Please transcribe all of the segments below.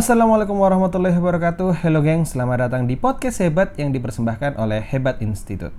Assalamualaikum warahmatullahi wabarakatuh. Hello geng, selamat datang di podcast Hebat yang dipersembahkan oleh Hebat Institute.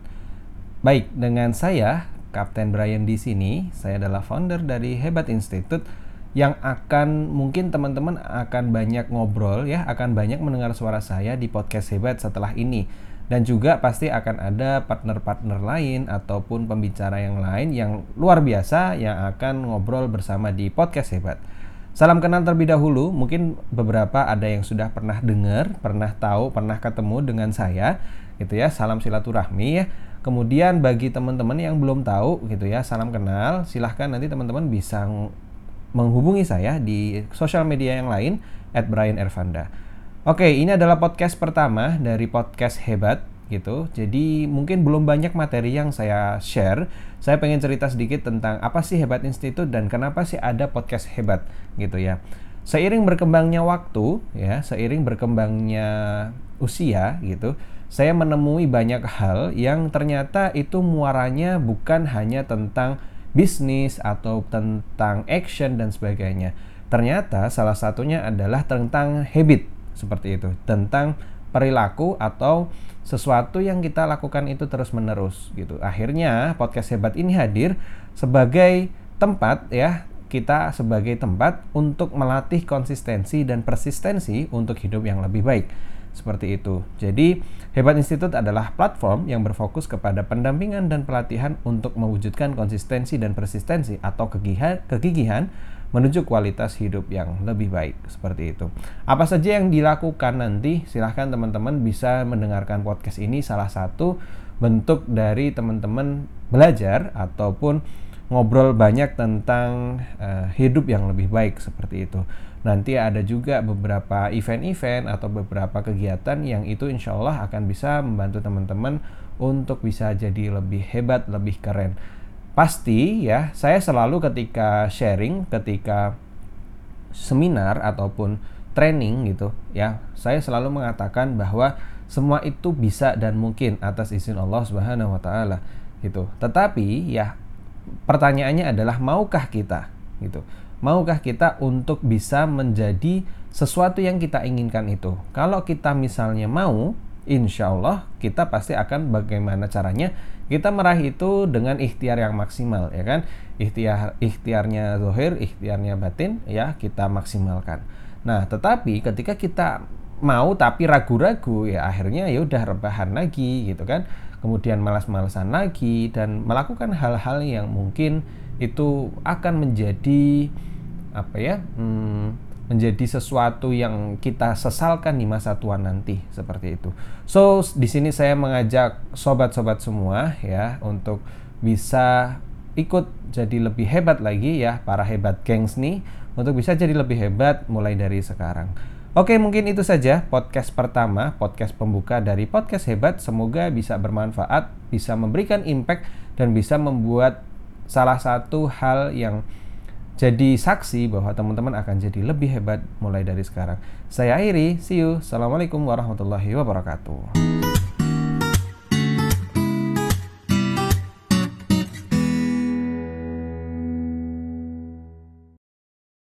Baik, dengan saya Kapten Brian di sini. Saya adalah founder dari Hebat Institute yang akan mungkin teman-teman akan banyak ngobrol ya, akan banyak mendengar suara saya di podcast Hebat setelah ini. Dan juga pasti akan ada partner-partner lain ataupun pembicara yang lain yang luar biasa yang akan ngobrol bersama di podcast Hebat. Salam kenal terlebih dahulu, mungkin beberapa ada yang sudah pernah dengar, pernah tahu, pernah ketemu dengan saya, gitu ya. Salam silaturahmi ya. Kemudian bagi teman-teman yang belum tahu, gitu ya, salam kenal. Silahkan nanti teman-teman bisa menghubungi saya di sosial media yang lain @brian ervanda. Oke, ini adalah podcast pertama dari podcast hebat gitu. Jadi mungkin belum banyak materi yang saya share. Saya pengen cerita sedikit tentang apa sih Hebat Institute dan kenapa sih ada podcast hebat gitu ya. Seiring berkembangnya waktu ya, seiring berkembangnya usia gitu, saya menemui banyak hal yang ternyata itu muaranya bukan hanya tentang bisnis atau tentang action dan sebagainya. Ternyata salah satunya adalah tentang habit seperti itu, tentang perilaku atau sesuatu yang kita lakukan itu terus-menerus gitu. Akhirnya podcast hebat ini hadir sebagai tempat ya kita sebagai tempat untuk melatih konsistensi dan persistensi untuk hidup yang lebih baik. Seperti itu. Jadi, Hebat Institute adalah platform yang berfokus kepada pendampingan dan pelatihan untuk mewujudkan konsistensi dan persistensi atau kegigihan, kegigihan menuju kualitas hidup yang lebih baik seperti itu. Apa saja yang dilakukan nanti silahkan teman-teman bisa mendengarkan podcast ini salah satu bentuk dari teman-teman belajar ataupun ngobrol banyak tentang uh, hidup yang lebih baik seperti itu. Nanti ada juga beberapa event-event atau beberapa kegiatan yang itu insya Allah akan bisa membantu teman-teman untuk bisa jadi lebih hebat, lebih keren pasti ya saya selalu ketika sharing ketika seminar ataupun training gitu ya saya selalu mengatakan bahwa semua itu bisa dan mungkin atas izin Allah Subhanahu wa taala gitu. Tetapi ya pertanyaannya adalah maukah kita gitu. Maukah kita untuk bisa menjadi sesuatu yang kita inginkan itu? Kalau kita misalnya mau, insya Allah kita pasti akan bagaimana caranya kita meraih itu dengan ikhtiar yang maksimal ya kan? Ikhtiar ikhtiarnya zohir ikhtiarnya batin ya kita maksimalkan. Nah tetapi ketika kita mau tapi ragu-ragu ya akhirnya ya udah rebahan lagi gitu kan? Kemudian malas-malasan lagi dan melakukan hal-hal yang mungkin itu akan menjadi apa ya hmm, menjadi sesuatu yang kita sesalkan di masa tua nanti seperti itu. So di sini saya mengajak sobat-sobat semua ya untuk bisa ikut jadi lebih hebat lagi ya para hebat gengs nih untuk bisa jadi lebih hebat mulai dari sekarang. Oke, mungkin itu saja podcast pertama, podcast pembuka dari podcast hebat. Semoga bisa bermanfaat, bisa memberikan impact dan bisa membuat salah satu hal yang jadi saksi bahwa teman-teman akan jadi lebih hebat mulai dari sekarang. Saya akhiri, see you. Assalamualaikum warahmatullahi wabarakatuh.